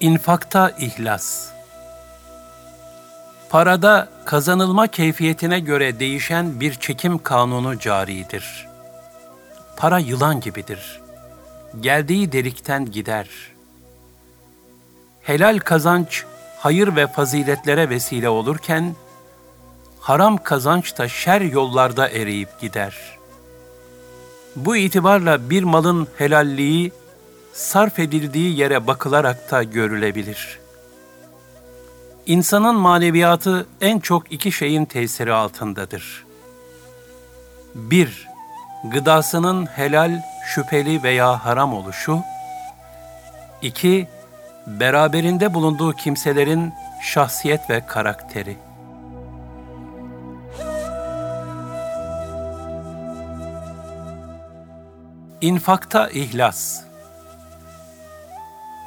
İnfakta ihlas. Parada kazanılma keyfiyetine göre değişen bir çekim kanunu caridir. Para yılan gibidir. Geldiği delikten gider. Helal kazanç hayır ve faziletlere vesile olurken haram kazanç da şer yollarda eriyip gider. Bu itibarla bir malın helalliği sarf edildiği yere bakılarak da görülebilir. İnsanın maneviyatı en çok iki şeyin tesiri altındadır. 1. Gıdasının helal, şüpheli veya haram oluşu. 2. Beraberinde bulunduğu kimselerin şahsiyet ve karakteri. İnfakta ihlas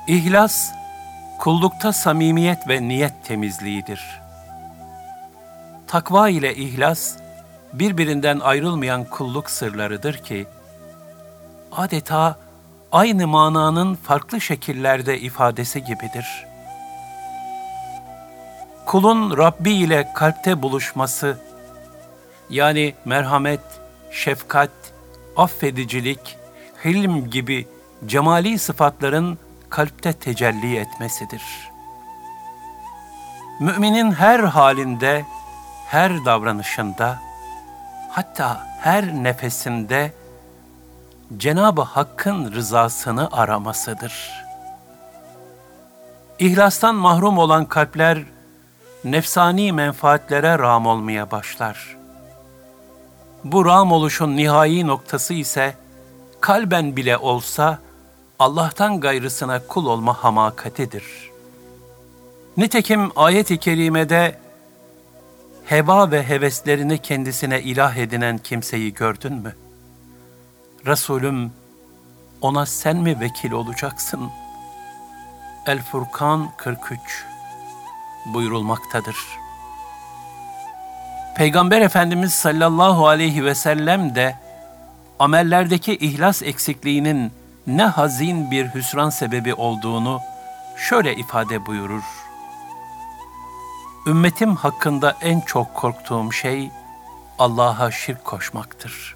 İhlas, kullukta samimiyet ve niyet temizliğidir. Takva ile ihlas, birbirinden ayrılmayan kulluk sırlarıdır ki, adeta aynı mananın farklı şekillerde ifadesi gibidir. Kulun Rabbi ile kalpte buluşması, yani merhamet, şefkat, affedicilik, hilm gibi cemali sıfatların kalpte tecelli etmesidir. Müminin her halinde, her davranışında, hatta her nefesinde Cenab-ı Hakk'ın rızasını aramasıdır. İhlastan mahrum olan kalpler nefsani menfaatlere ram olmaya başlar. Bu ram oluşun nihai noktası ise kalben bile olsa Allah'tan gayrısına kul olma hamakatidir. Nitekim ayet-i kerimede heva ve heveslerini kendisine ilah edinen kimseyi gördün mü? Resulüm ona sen mi vekil olacaksın? El Furkan 43 buyurulmaktadır. Peygamber Efendimiz sallallahu aleyhi ve sellem de amellerdeki ihlas eksikliğinin ne hazin bir hüsran sebebi olduğunu şöyle ifade buyurur. Ümmetim hakkında en çok korktuğum şey Allah'a şirk koşmaktır.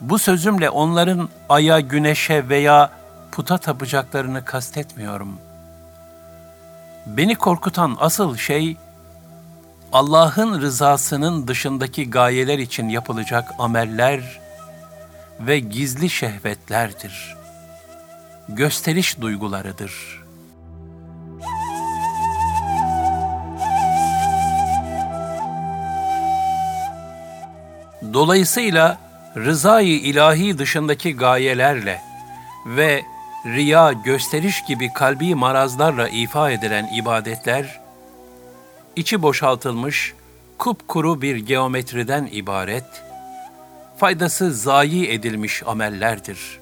Bu sözümle onların aya, güneşe veya puta tapacaklarını kastetmiyorum. Beni korkutan asıl şey Allah'ın rızasının dışındaki gayeler için yapılacak ameller ve gizli şehvetlerdir. Gösteriş duygularıdır. Dolayısıyla rızayı ilahi dışındaki gayelerle ve riya, gösteriş gibi kalbi marazlarla ifa edilen ibadetler, içi boşaltılmış, kupkuru bir geometriden ibaret, faydası zayi edilmiş amellerdir.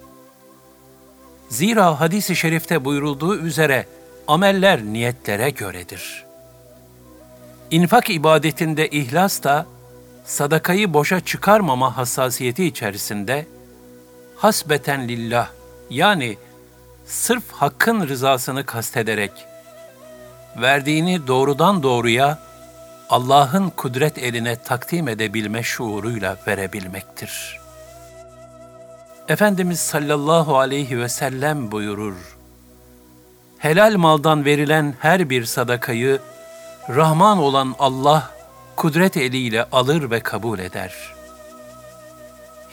Zira hadis-i şerifte buyurulduğu üzere ameller niyetlere göredir. İnfak ibadetinde ihlas da sadakayı boşa çıkarmama hassasiyeti içerisinde hasbeten lillah yani sırf hakkın rızasını kastederek verdiğini doğrudan doğruya Allah'ın kudret eline takdim edebilme şuuruyla verebilmektir. Efendimiz sallallahu aleyhi ve sellem buyurur, Helal maldan verilen her bir sadakayı Rahman olan Allah kudret eliyle alır ve kabul eder.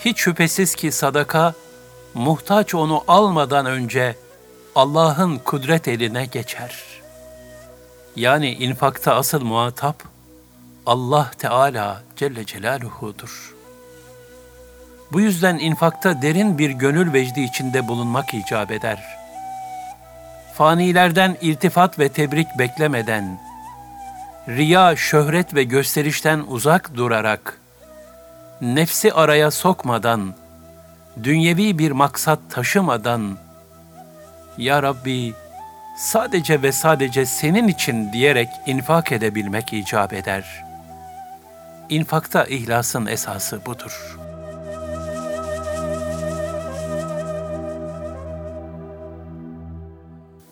Hiç şüphesiz ki sadaka, muhtaç onu almadan önce Allah'ın kudret eline geçer. Yani infakta asıl muhatap, Allah Teala Celle Celaluhu'dur. Bu yüzden infakta derin bir gönül vecdi içinde bulunmak icap eder. Fanilerden iltifat ve tebrik beklemeden, riya, şöhret ve gösterişten uzak durarak, nefsi araya sokmadan, dünyevi bir maksat taşımadan, Ya Rabbi, sadece ve sadece senin için diyerek infak edebilmek icap eder.'' İnfakta ihlasın esası budur.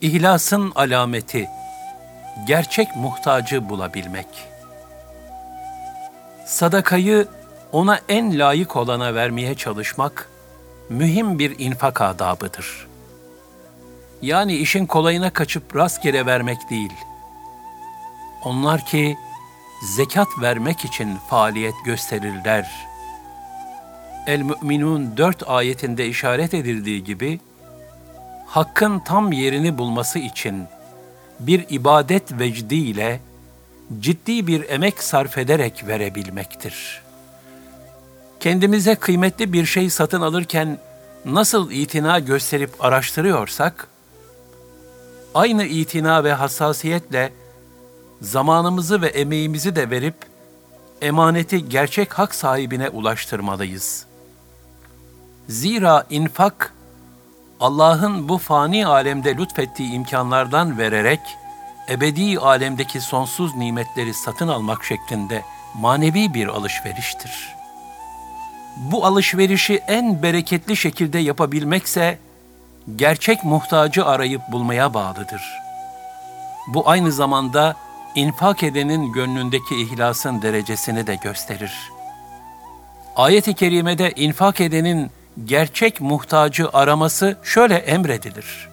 İhlasın alameti, gerçek muhtacı bulabilmek. Sadakayı ona en layık olana vermeye çalışmak, mühim bir infak adabıdır. Yani işin kolayına kaçıp rastgele vermek değil. Onlar ki zekat vermek için faaliyet gösterirler. El-Mü'minun 4 ayetinde işaret edildiği gibi, hakkın tam yerini bulması için bir ibadet vecdiyle ciddi bir emek sarf ederek verebilmektir. Kendimize kıymetli bir şey satın alırken nasıl itina gösterip araştırıyorsak, aynı itina ve hassasiyetle zamanımızı ve emeğimizi de verip emaneti gerçek hak sahibine ulaştırmalıyız. Zira infak Allah'ın bu fani alemde lütfettiği imkanlardan vererek ebedi alemdeki sonsuz nimetleri satın almak şeklinde manevi bir alışveriştir. Bu alışverişi en bereketli şekilde yapabilmekse gerçek muhtacı arayıp bulmaya bağlıdır. Bu aynı zamanda infak edenin gönlündeki ihlasın derecesini de gösterir. Ayet-i kerimede infak edenin gerçek muhtacı araması şöyle emredilir.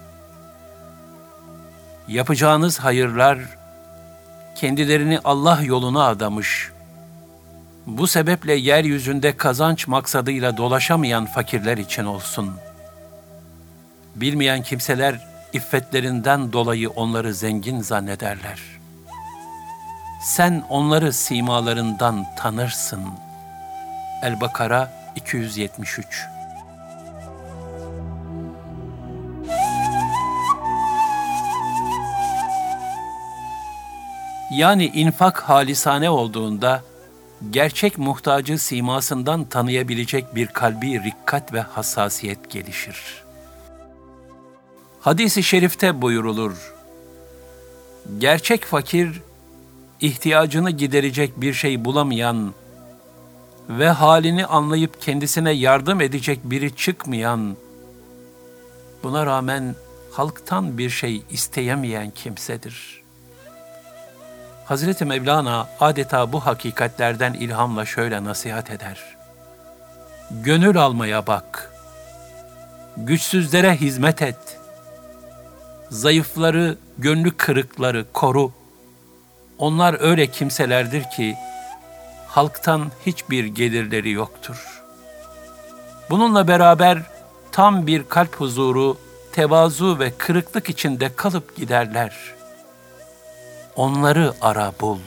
Yapacağınız hayırlar kendilerini Allah yoluna adamış, bu sebeple yeryüzünde kazanç maksadıyla dolaşamayan fakirler için olsun. Bilmeyen kimseler iffetlerinden dolayı onları zengin zannederler. Sen onları simalarından tanırsın. El-Bakara 273 Yani infak halisane olduğunda gerçek muhtacı simasından tanıyabilecek bir kalbi rikkat ve hassasiyet gelişir. Hadis-i şerifte buyurulur. Gerçek fakir, ihtiyacını giderecek bir şey bulamayan ve halini anlayıp kendisine yardım edecek biri çıkmayan, buna rağmen halktan bir şey isteyemeyen kimsedir.'' Hazreti Mevlana adeta bu hakikatlerden ilhamla şöyle nasihat eder. Gönül almaya bak. Güçsüzlere hizmet et. Zayıfları, gönlü kırıkları koru. Onlar öyle kimselerdir ki halktan hiçbir gelirleri yoktur. Bununla beraber tam bir kalp huzuru, tevazu ve kırıklık içinde kalıp giderler.'' onları ara bul.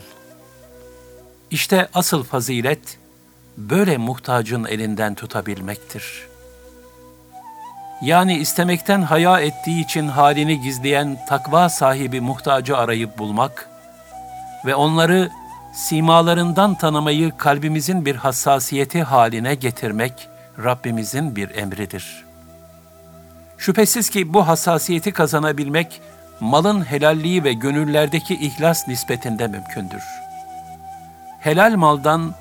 İşte asıl fazilet, böyle muhtacın elinden tutabilmektir. Yani istemekten haya ettiği için halini gizleyen takva sahibi muhtacı arayıp bulmak ve onları simalarından tanımayı kalbimizin bir hassasiyeti haline getirmek Rabbimizin bir emridir. Şüphesiz ki bu hassasiyeti kazanabilmek malın helalliği ve gönüllerdeki ihlas nispetinde mümkündür. Helal maldan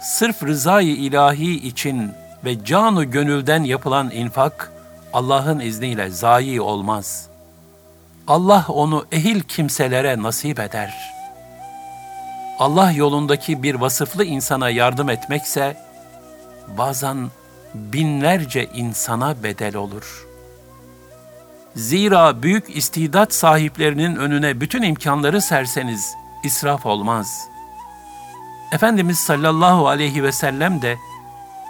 sırf rızayı ilahi için ve canu gönülden yapılan infak Allah'ın izniyle zayi olmaz. Allah onu ehil kimselere nasip eder. Allah yolundaki bir vasıflı insana yardım etmekse bazen binlerce insana bedel olur.'' Zira büyük istidat sahiplerinin önüne bütün imkanları serseniz israf olmaz. Efendimiz sallallahu aleyhi ve sellem de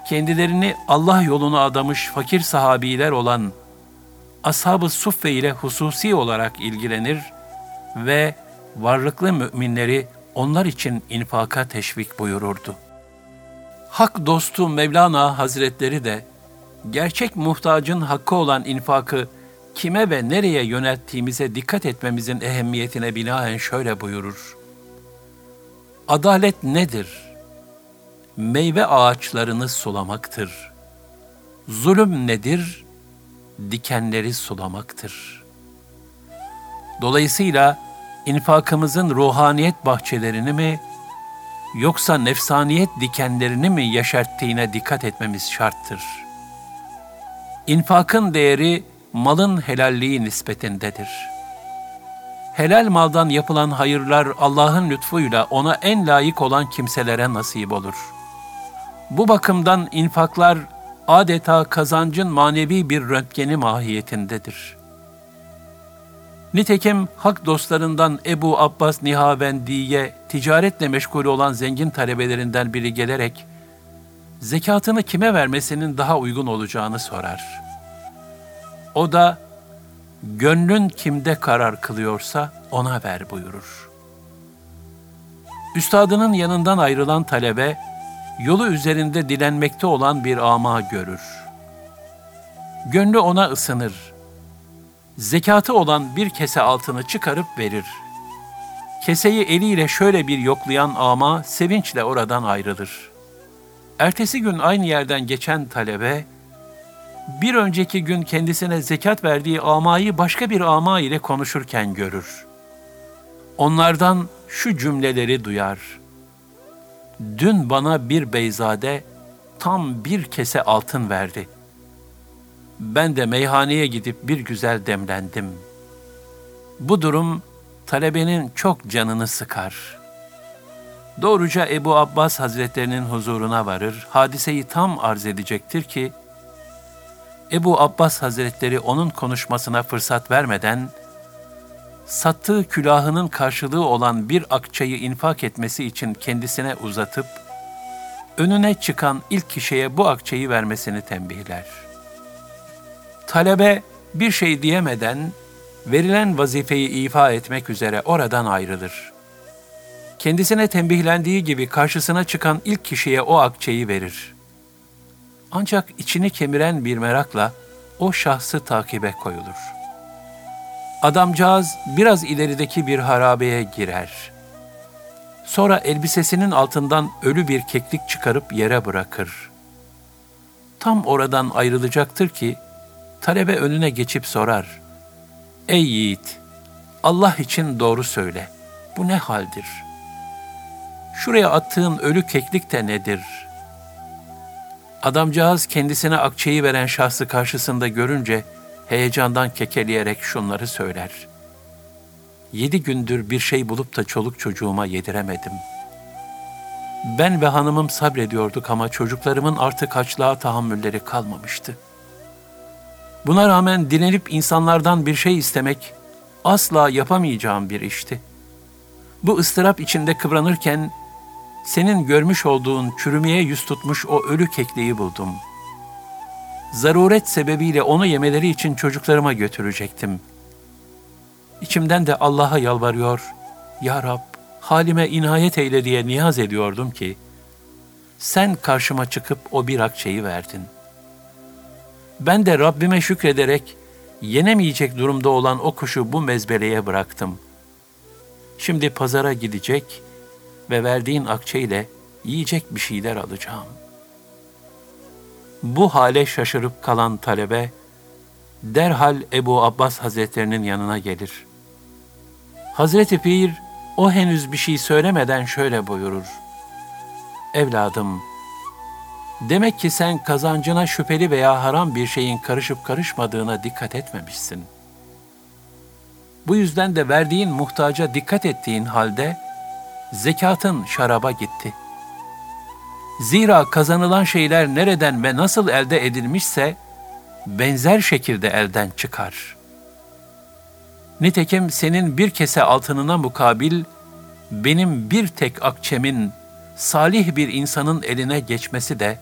kendilerini Allah yoluna adamış fakir sahabiler olan Ashab-ı Suffe ile hususi olarak ilgilenir ve varlıklı müminleri onlar için infaka teşvik buyururdu. Hak dostu Mevlana Hazretleri de gerçek muhtacın hakkı olan infakı kime ve nereye yönelttiğimize dikkat etmemizin ehemmiyetine binaen şöyle buyurur. Adalet nedir? Meyve ağaçlarını sulamaktır. Zulüm nedir? Dikenleri sulamaktır. Dolayısıyla infakımızın ruhaniyet bahçelerini mi yoksa nefsaniyet dikenlerini mi yaşarttığına dikkat etmemiz şarttır. İnfakın değeri malın helalliği nispetindedir. helal maldan yapılan hayırlar Allah'ın lütfuyla ona en layık olan kimselere nasip olur. Bu bakımdan infaklar adeta kazancın manevi bir röntgeni mahiyetindedir. Nitekim hak dostlarından Ebu Abbas Nihavendi'ye ticaretle meşgul olan zengin talebelerinden biri gelerek, zekatını kime vermesinin daha uygun olacağını sorar. O da, gönlün kimde karar kılıyorsa ona ver buyurur. Üstadının yanından ayrılan talebe, yolu üzerinde dilenmekte olan bir ama görür. Gönlü ona ısınır. Zekatı olan bir kese altını çıkarıp verir. Keseyi eliyle şöyle bir yoklayan ama sevinçle oradan ayrılır. Ertesi gün aynı yerden geçen talebe, bir önceki gün kendisine zekat verdiği amayı başka bir ama ile konuşurken görür. Onlardan şu cümleleri duyar. Dün bana bir beyzade tam bir kese altın verdi. Ben de meyhaneye gidip bir güzel demlendim. Bu durum talebenin çok canını sıkar. Doğruca Ebu Abbas Hazretlerinin huzuruna varır, hadiseyi tam arz edecektir ki, Ebu Abbas Hazretleri onun konuşmasına fırsat vermeden, sattığı külahının karşılığı olan bir akçayı infak etmesi için kendisine uzatıp, önüne çıkan ilk kişiye bu akçayı vermesini tembihler. Talebe bir şey diyemeden, verilen vazifeyi ifa etmek üzere oradan ayrılır. Kendisine tembihlendiği gibi karşısına çıkan ilk kişiye o akçeyi verir. Ancak içini kemiren bir merakla o şahsı takibe koyulur.'' Adamcağız biraz ilerideki bir harabeye girer. Sonra elbisesinin altından ölü bir keklik çıkarıp yere bırakır. Tam oradan ayrılacaktır ki talebe önüne geçip sorar. Ey yiğit, Allah için doğru söyle. Bu ne haldir? Şuraya attığın ölü keklik de nedir? Adamcağız kendisine akçeyi veren şahsı karşısında görünce heyecandan kekeleyerek şunları söyler. Yedi gündür bir şey bulup da çoluk çocuğuma yediremedim. Ben ve hanımım sabrediyorduk ama çocuklarımın artık açlığa tahammülleri kalmamıştı. Buna rağmen dilenip insanlardan bir şey istemek asla yapamayacağım bir işti. Bu ıstırap içinde kıvranırken senin görmüş olduğun çürümeye yüz tutmuş o ölü kekliği buldum.'' zaruret sebebiyle onu yemeleri için çocuklarıma götürecektim. İçimden de Allah'a yalvarıyor, Ya Rab, halime inayet eyle diye niyaz ediyordum ki, sen karşıma çıkıp o bir akçeyi verdin. Ben de Rabbime şükrederek, yenemeyecek durumda olan o kuşu bu mezbeleye bıraktım. Şimdi pazara gidecek ve verdiğin akçeyle yiyecek bir şeyler alacağım.'' Bu hale şaşırıp kalan talebe, derhal Ebu Abbas Hazretlerinin yanına gelir. Hazreti Pir, o henüz bir şey söylemeden şöyle buyurur. Evladım, demek ki sen kazancına şüpheli veya haram bir şeyin karışıp karışmadığına dikkat etmemişsin. Bu yüzden de verdiğin muhtaca dikkat ettiğin halde, zekatın şaraba gitti.'' Zira kazanılan şeyler nereden ve nasıl elde edilmişse benzer şekilde elden çıkar. Nitekim senin bir kese altınına mukabil benim bir tek akçemin salih bir insanın eline geçmesi de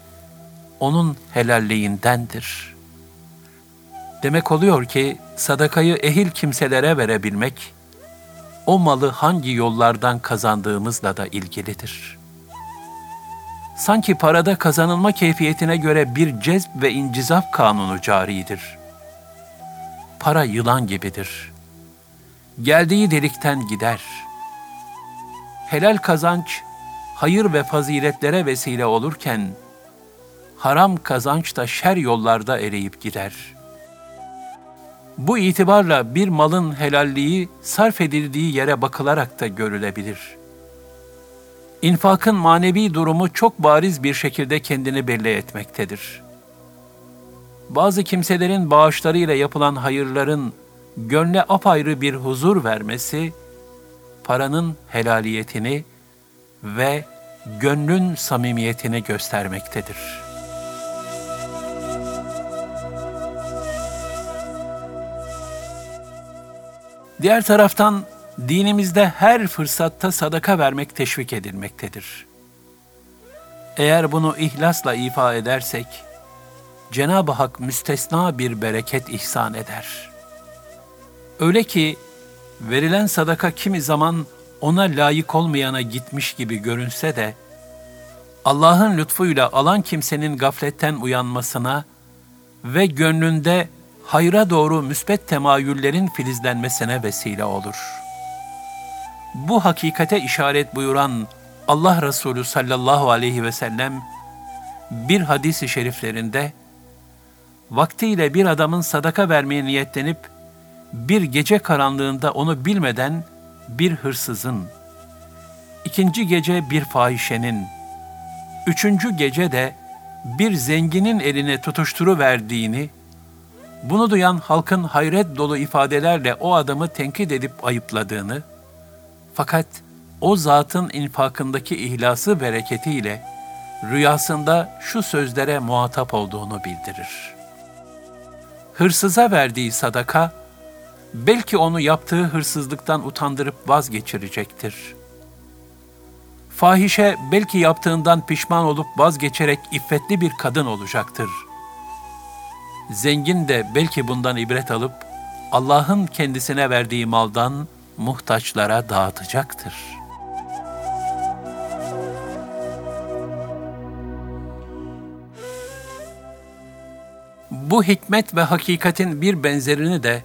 onun helalliğindendir. Demek oluyor ki sadakayı ehil kimselere verebilmek, o malı hangi yollardan kazandığımızla da ilgilidir.'' sanki parada kazanılma keyfiyetine göre bir cezb ve incizaf kanunu caridir. Para yılan gibidir. Geldiği delikten gider. Helal kazanç, hayır ve faziletlere vesile olurken, haram kazanç da şer yollarda eriyip gider. Bu itibarla bir malın helalliği sarf edildiği yere bakılarak da görülebilir.'' infakın manevi durumu çok bariz bir şekilde kendini belli etmektedir. Bazı kimselerin bağışlarıyla yapılan hayırların gönle apayrı bir huzur vermesi, paranın helaliyetini ve gönlün samimiyetini göstermektedir. Diğer taraftan dinimizde her fırsatta sadaka vermek teşvik edilmektedir. Eğer bunu ihlasla ifa edersek, Cenab-ı Hak müstesna bir bereket ihsan eder. Öyle ki verilen sadaka kimi zaman ona layık olmayana gitmiş gibi görünse de, Allah'ın lütfuyla alan kimsenin gafletten uyanmasına ve gönlünde hayra doğru müsbet temayüllerin filizlenmesine vesile olur. Bu hakikate işaret buyuran Allah Resulü sallallahu aleyhi ve sellem bir hadisi şeriflerinde vaktiyle bir adamın sadaka vermeye niyetlenip bir gece karanlığında onu bilmeden bir hırsızın, ikinci gece bir fahişenin, üçüncü gece de bir zenginin eline tutuşturu verdiğini, bunu duyan halkın hayret dolu ifadelerle o adamı tenkit edip ayıpladığını, fakat o zatın infakındaki ihlası bereketiyle rüyasında şu sözlere muhatap olduğunu bildirir. Hırsıza verdiği sadaka, belki onu yaptığı hırsızlıktan utandırıp vazgeçirecektir. Fahişe belki yaptığından pişman olup vazgeçerek iffetli bir kadın olacaktır. Zengin de belki bundan ibret alıp Allah'ın kendisine verdiği maldan muhtaçlara dağıtacaktır.'' Bu hikmet ve hakikatin bir benzerini de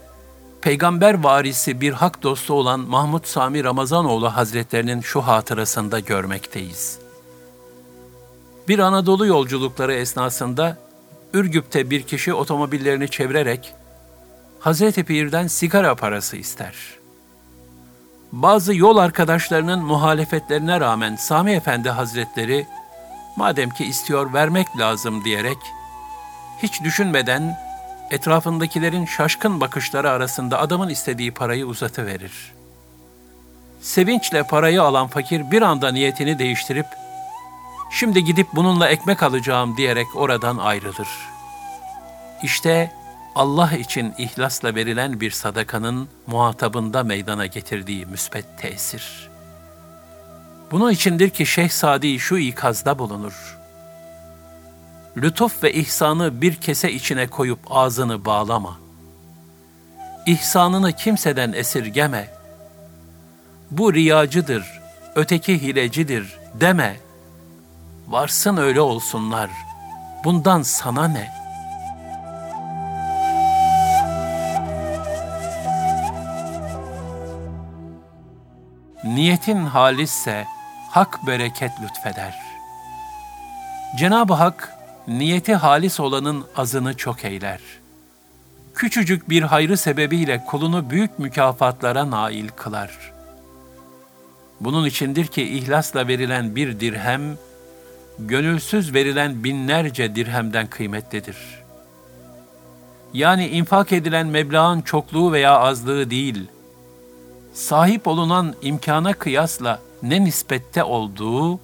peygamber varisi bir hak dostu olan Mahmud Sami Ramazanoğlu Hazretlerinin şu hatırasında görmekteyiz. Bir Anadolu yolculukları esnasında Ürgüp'te bir kişi otomobillerini çevirerek Hazreti Pir'den sigara parası ister. Bazı yol arkadaşlarının muhalefetlerine rağmen Sami Efendi Hazretleri madem ki istiyor vermek lazım diyerek hiç düşünmeden etrafındakilerin şaşkın bakışları arasında adamın istediği parayı uzatıverir. Sevinçle parayı alan fakir bir anda niyetini değiştirip, şimdi gidip bununla ekmek alacağım diyerek oradan ayrılır. İşte Allah için ihlasla verilen bir sadakanın muhatabında meydana getirdiği müsbet tesir. Bunun içindir ki Şeyh Sadi şu ikazda bulunur lütuf ve ihsanı bir kese içine koyup ağzını bağlama. İhsanını kimseden esirgeme. Bu riyacıdır, öteki hilecidir deme. Varsın öyle olsunlar. Bundan sana ne?'' Niyetin halisse hak bereket lütfeder. Cenab-ı Hak niyeti halis olanın azını çok eyler. Küçücük bir hayrı sebebiyle kulunu büyük mükafatlara nail kılar. Bunun içindir ki ihlasla verilen bir dirhem, gönülsüz verilen binlerce dirhemden kıymetlidir. Yani infak edilen meblağın çokluğu veya azlığı değil, sahip olunan imkana kıyasla ne nispette olduğu,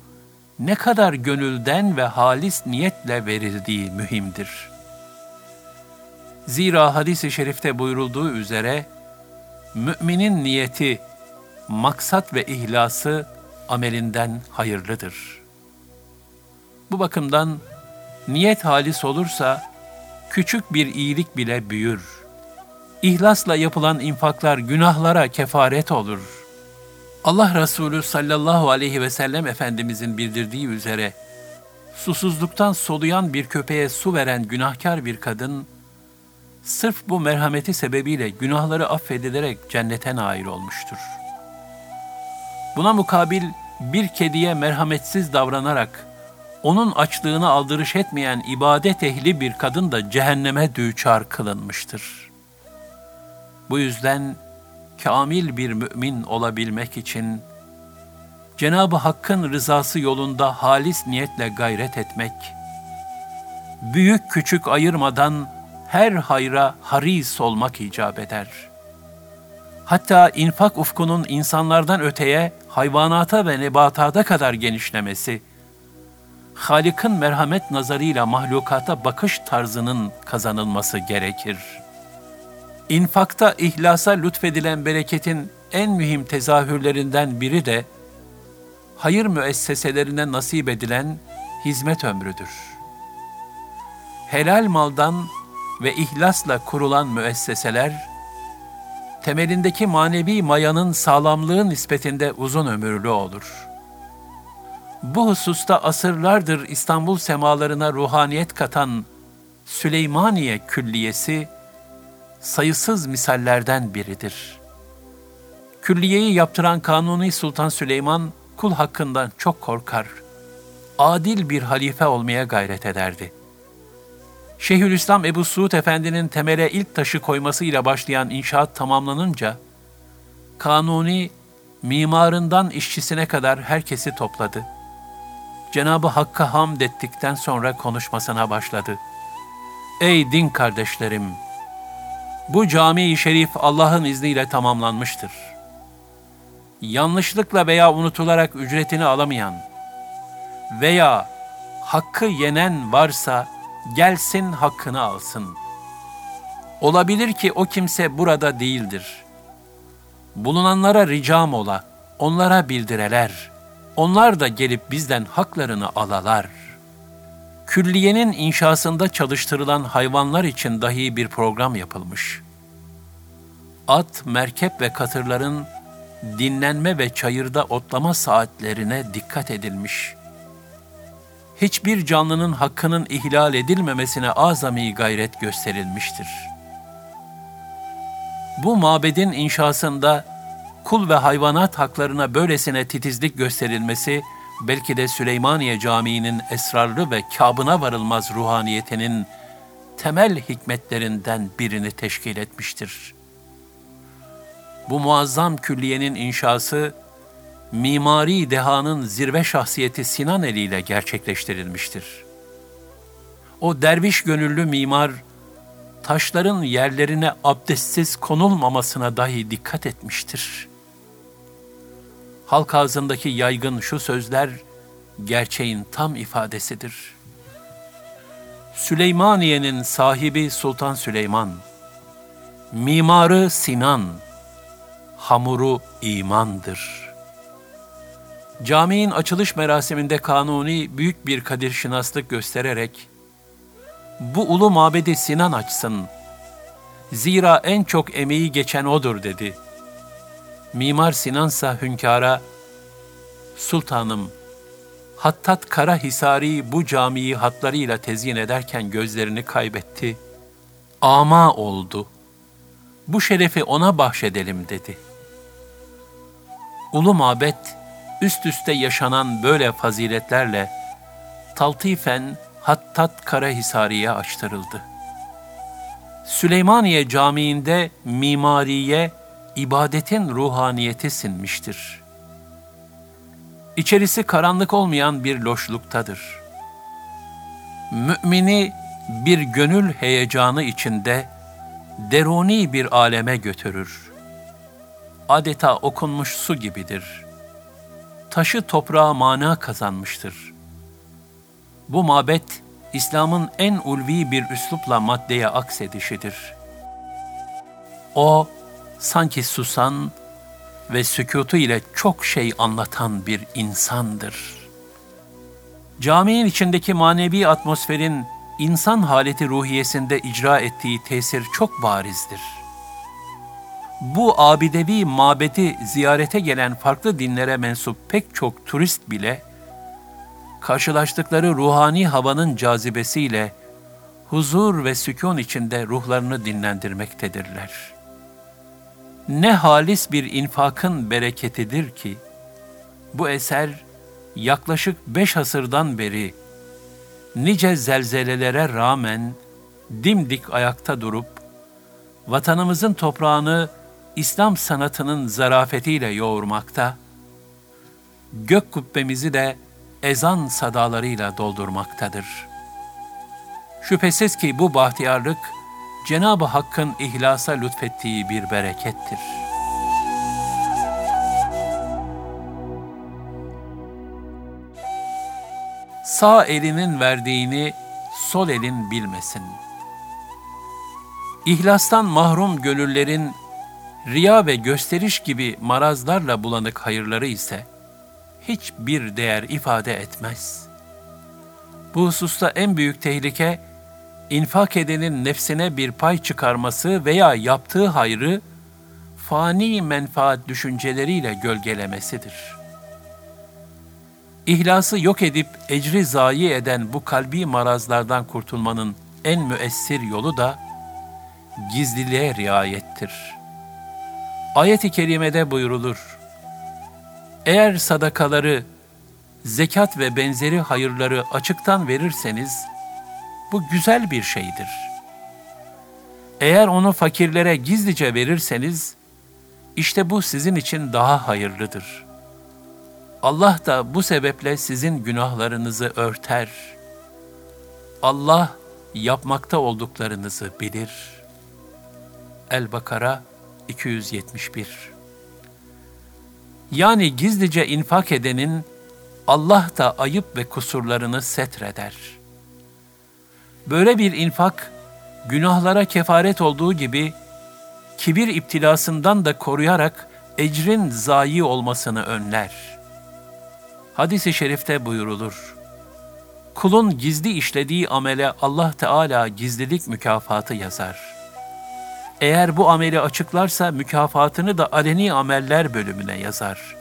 ne kadar gönülden ve halis niyetle verildiği mühimdir. Zira hadis-i şerifte buyurulduğu üzere, müminin niyeti, maksat ve ihlası amelinden hayırlıdır. Bu bakımdan niyet halis olursa küçük bir iyilik bile büyür. İhlasla yapılan infaklar günahlara kefaret olur.'' Allah Resulü sallallahu aleyhi ve sellem Efendimizin bildirdiği üzere, susuzluktan soluyan bir köpeğe su veren günahkar bir kadın, sırf bu merhameti sebebiyle günahları affedilerek cennete nail olmuştur. Buna mukabil bir kediye merhametsiz davranarak, onun açlığını aldırış etmeyen ibadet ehli bir kadın da cehenneme düçar kılınmıştır. Bu yüzden, kamil bir mümin olabilmek için Cenab-ı Hakk'ın rızası yolunda halis niyetle gayret etmek, büyük küçük ayırmadan her hayra haris olmak icap eder. hatta infak ufkunun insanlardan öteye hayvanata ve nebatata kadar genişlemesi, Halik'in merhamet nazarıyla mahlukata bakış tarzının kazanılması gerekir. İnfakta ihlasa lütfedilen bereketin en mühim tezahürlerinden biri de hayır müesseselerine nasip edilen hizmet ömrüdür. Helal maldan ve ihlasla kurulan müesseseler, temelindeki manevi mayanın sağlamlığı nispetinde uzun ömürlü olur. Bu hususta asırlardır İstanbul semalarına ruhaniyet katan Süleymaniye Külliyesi, sayısız misallerden biridir. Külliyeyi yaptıran Kanuni Sultan Süleyman, kul hakkından çok korkar. Adil bir halife olmaya gayret ederdi. Şeyhülislam Ebu Suud Efendi'nin temele ilk taşı koymasıyla başlayan inşaat tamamlanınca, Kanuni, mimarından işçisine kadar herkesi topladı. Cenabı Hakk'a hamd ettikten sonra konuşmasına başladı. Ey din kardeşlerim! Bu cami-i şerif Allah'ın izniyle tamamlanmıştır. Yanlışlıkla veya unutularak ücretini alamayan veya hakkı yenen varsa, gelsin hakkını alsın. Olabilir ki o kimse burada değildir. Bulunanlara ricam ola, onlara bildireler. Onlar da gelip bizden haklarını alalar. Külliyenin inşasında çalıştırılan hayvanlar için dahi bir program yapılmış. At, merkep ve katırların dinlenme ve çayırda otlama saatlerine dikkat edilmiş.'' hiçbir canlının hakkının ihlal edilmemesine azami gayret gösterilmiştir. Bu mabedin inşasında kul ve hayvanat haklarına böylesine titizlik gösterilmesi, belki de Süleymaniye Camii'nin esrarlı ve kabına varılmaz ruhaniyetinin temel hikmetlerinden birini teşkil etmiştir. Bu muazzam külliyenin inşası, mimari dehanın zirve şahsiyeti Sinan Eli ile gerçekleştirilmiştir. O derviş gönüllü mimar, taşların yerlerine abdestsiz konulmamasına dahi dikkat etmiştir. Halk ağzındaki yaygın şu sözler, gerçeğin tam ifadesidir. Süleymaniye'nin sahibi Sultan Süleyman, mimarı Sinan, hamuru imandır.'' Caminin açılış merasiminde Kanuni büyük bir kadir şinaslık göstererek, bu ulu mabedi Sinan açsın, zira en çok emeği geçen odur dedi. Mimar Sinansa hünkâra, Sultanım, Hattat Karahisari bu camiyi hatlarıyla tezyin ederken gözlerini kaybetti. Ama oldu. Bu şerefi ona bahşedelim dedi. Ulu mabet, üst üste yaşanan böyle faziletlerle taltifen Hattat Karahisari'ye açtırıldı. Süleymaniye Camii'nde mimariye ibadetin ruhaniyeti sinmiştir. İçerisi karanlık olmayan bir loşluktadır. Mümini bir gönül heyecanı içinde deruni bir aleme götürür. Adeta okunmuş su gibidir.'' taşı toprağa mana kazanmıştır. Bu mabet, İslam'ın en ulvi bir üslupla maddeye aksedişidir. O, sanki susan ve sükutu ile çok şey anlatan bir insandır. Caminin içindeki manevi atmosferin insan haleti ruhiyesinde icra ettiği tesir çok barizdir.'' bu abidevi mabedi ziyarete gelen farklı dinlere mensup pek çok turist bile, karşılaştıkları ruhani havanın cazibesiyle huzur ve sükun içinde ruhlarını dinlendirmektedirler. Ne halis bir infakın bereketidir ki, bu eser yaklaşık beş asırdan beri nice zelzelelere rağmen dimdik ayakta durup, vatanımızın toprağını İslam sanatının zarafetiyle yoğurmakta, gök kubbemizi de ezan sadalarıyla doldurmaktadır. Şüphesiz ki bu bahtiyarlık, Cenab-ı Hakk'ın ihlasa lütfettiği bir berekettir. Sağ elinin verdiğini sol elin bilmesin. İhlastan mahrum gönüllerin riya ve gösteriş gibi marazlarla bulanık hayırları ise hiçbir değer ifade etmez. Bu hususta en büyük tehlike infak edenin nefsine bir pay çıkarması veya yaptığı hayrı fani menfaat düşünceleriyle gölgelemesidir.'' İhlası yok edip ecri zayi eden bu kalbi marazlardan kurtulmanın en müessir yolu da gizliliğe riayettir. Ayet-i kerimede buyurulur. Eğer sadakaları, zekat ve benzeri hayırları açıktan verirseniz, bu güzel bir şeydir. Eğer onu fakirlere gizlice verirseniz, işte bu sizin için daha hayırlıdır.'' Allah da bu sebeple sizin günahlarınızı örter. Allah yapmakta olduklarınızı bilir. El-Bakara 271 Yani gizlice infak edenin Allah da ayıp ve kusurlarını setreder. Böyle bir infak, günahlara kefaret olduğu gibi, kibir iptilasından da koruyarak ecrin zayi olmasını önler.'' Hadis-i şerifte buyurulur. Kulun gizli işlediği amele Allah Teala gizlilik mükafatı yazar. Eğer bu ameli açıklarsa mükafatını da aleni ameller bölümüne yazar.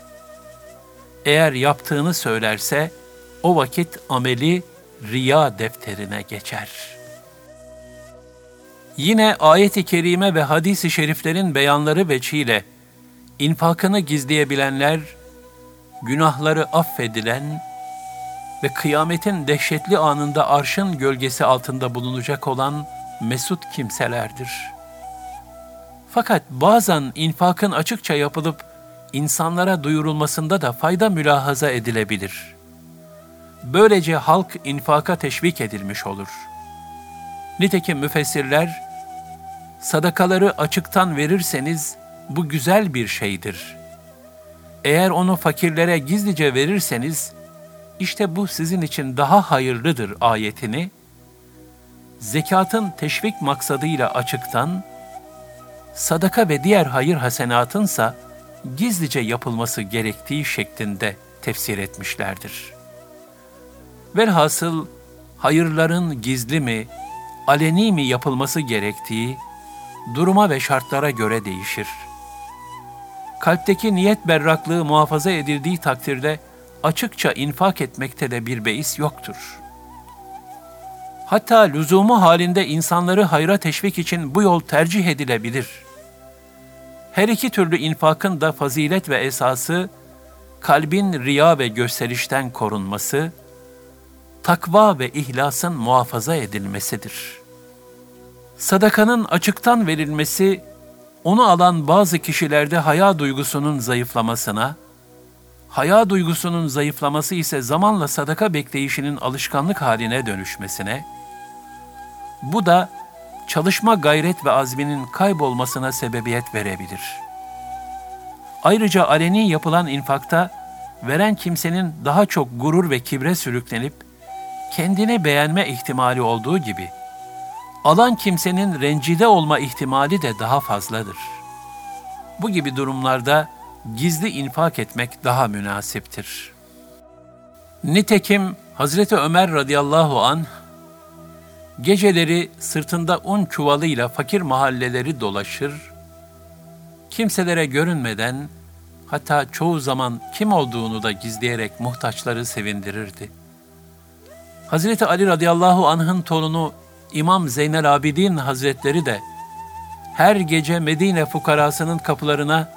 Eğer yaptığını söylerse o vakit ameli riya defterine geçer. Yine ayet-i kerime ve hadis-i şeriflerin beyanları veçiyle infakını gizleyebilenler günahları affedilen ve kıyametin dehşetli anında arşın gölgesi altında bulunacak olan mesut kimselerdir. Fakat bazen infakın açıkça yapılıp insanlara duyurulmasında da fayda mülahaza edilebilir. Böylece halk infaka teşvik edilmiş olur. Nitekim müfessirler, sadakaları açıktan verirseniz bu güzel bir şeydir.'' Eğer onu fakirlere gizlice verirseniz, işte bu sizin için daha hayırlıdır ayetini, zekatın teşvik maksadıyla açıktan, sadaka ve diğer hayır hasenatınsa gizlice yapılması gerektiği şeklinde tefsir etmişlerdir. Velhasıl hayırların gizli mi, aleni mi yapılması gerektiği duruma ve şartlara göre değişir.'' kalpteki niyet berraklığı muhafaza edildiği takdirde açıkça infak etmekte de bir beis yoktur. Hatta lüzumu halinde insanları hayra teşvik için bu yol tercih edilebilir. Her iki türlü infakın da fazilet ve esası, kalbin riya ve gösterişten korunması, takva ve ihlasın muhafaza edilmesidir. Sadakanın açıktan verilmesi, onu alan bazı kişilerde haya duygusunun zayıflamasına, haya duygusunun zayıflaması ise zamanla sadaka bekleyişinin alışkanlık haline dönüşmesine, bu da çalışma gayret ve azminin kaybolmasına sebebiyet verebilir. Ayrıca aleni yapılan infakta veren kimsenin daha çok gurur ve kibre sürüklenip kendini beğenme ihtimali olduğu gibi alan kimsenin rencide olma ihtimali de daha fazladır. Bu gibi durumlarda gizli infak etmek daha münasiptir. Nitekim Hazreti Ömer radıyallahu an geceleri sırtında un çuvalıyla fakir mahalleleri dolaşır, kimselere görünmeden hatta çoğu zaman kim olduğunu da gizleyerek muhtaçları sevindirirdi. Hazreti Ali radıyallahu anh'ın torunu İmam Zeynel Abidin Hazretleri de her gece Medine fukarasının kapılarına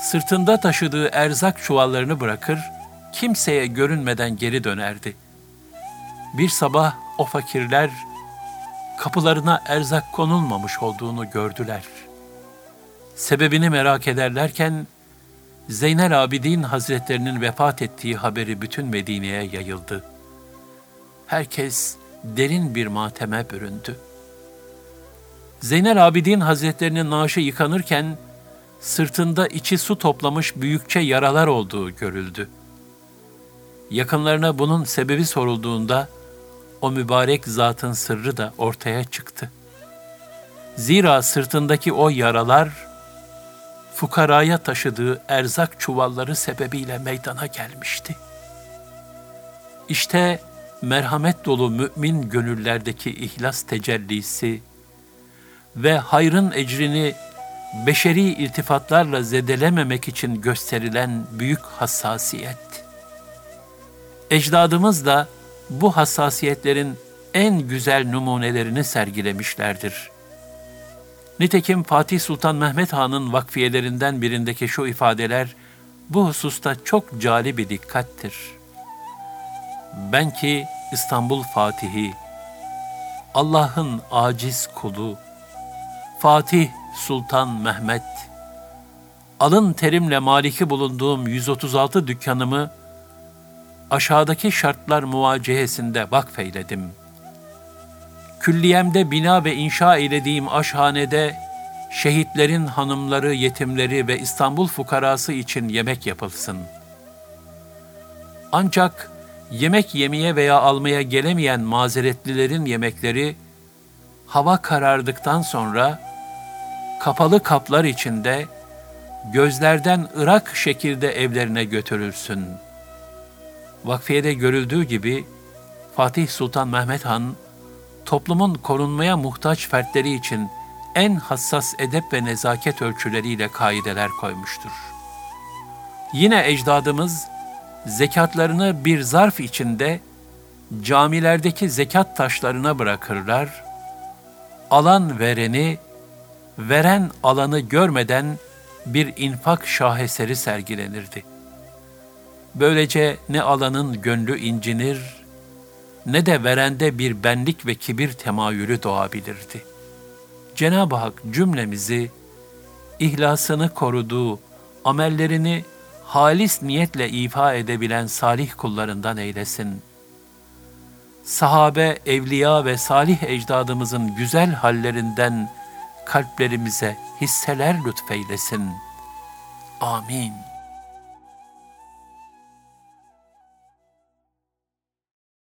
sırtında taşıdığı erzak çuvallarını bırakır, kimseye görünmeden geri dönerdi. Bir sabah o fakirler kapılarına erzak konulmamış olduğunu gördüler. Sebebini merak ederlerken Zeynel Abidin Hazretlerinin vefat ettiği haberi bütün Medine'ye yayıldı. Herkes derin bir mateme büründü. Zeynel Abidin Hazretlerinin naaşı yıkanırken sırtında içi su toplamış büyükçe yaralar olduğu görüldü. Yakınlarına bunun sebebi sorulduğunda o mübarek zatın sırrı da ortaya çıktı. Zira sırtındaki o yaralar fukaraya taşıdığı erzak çuvalları sebebiyle meydana gelmişti. İşte merhamet dolu mümin gönüllerdeki ihlas tecellisi ve hayrın ecrini beşeri iltifatlarla zedelememek için gösterilen büyük hassasiyet. Ecdadımız da bu hassasiyetlerin en güzel numunelerini sergilemişlerdir. Nitekim Fatih Sultan Mehmet Han'ın vakfiyelerinden birindeki şu ifadeler bu hususta çok cali bir dikkattir. Ben ki İstanbul Fatihi, Allah'ın aciz kulu, Fatih Sultan Mehmet, alın terimle maliki bulunduğum 136 dükkanımı aşağıdaki şartlar muvacehesinde vakfeyledim. Külliyemde bina ve inşa eylediğim aşhanede şehitlerin hanımları, yetimleri ve İstanbul fukarası için yemek yapılsın. Ancak yemek yemeye veya almaya gelemeyen mazeretlilerin yemekleri hava karardıktan sonra kapalı kaplar içinde gözlerden ırak şekilde evlerine götürülsün. Vakfiyede görüldüğü gibi Fatih Sultan Mehmet Han toplumun korunmaya muhtaç fertleri için en hassas edep ve nezaket ölçüleriyle kaideler koymuştur. Yine ecdadımız zekatlarını bir zarf içinde camilerdeki zekat taşlarına bırakırlar. Alan vereni, veren alanı görmeden bir infak şaheseri sergilenirdi. Böylece ne alanın gönlü incinir, ne de verende bir benlik ve kibir temayülü doğabilirdi. Cenab-ı Hak cümlemizi ihlasını koruduğu, amellerini halis niyetle ifa edebilen salih kullarından eylesin. Sahabe, evliya ve salih ecdadımızın güzel hallerinden kalplerimize hisseler lütfeylesin. Amin.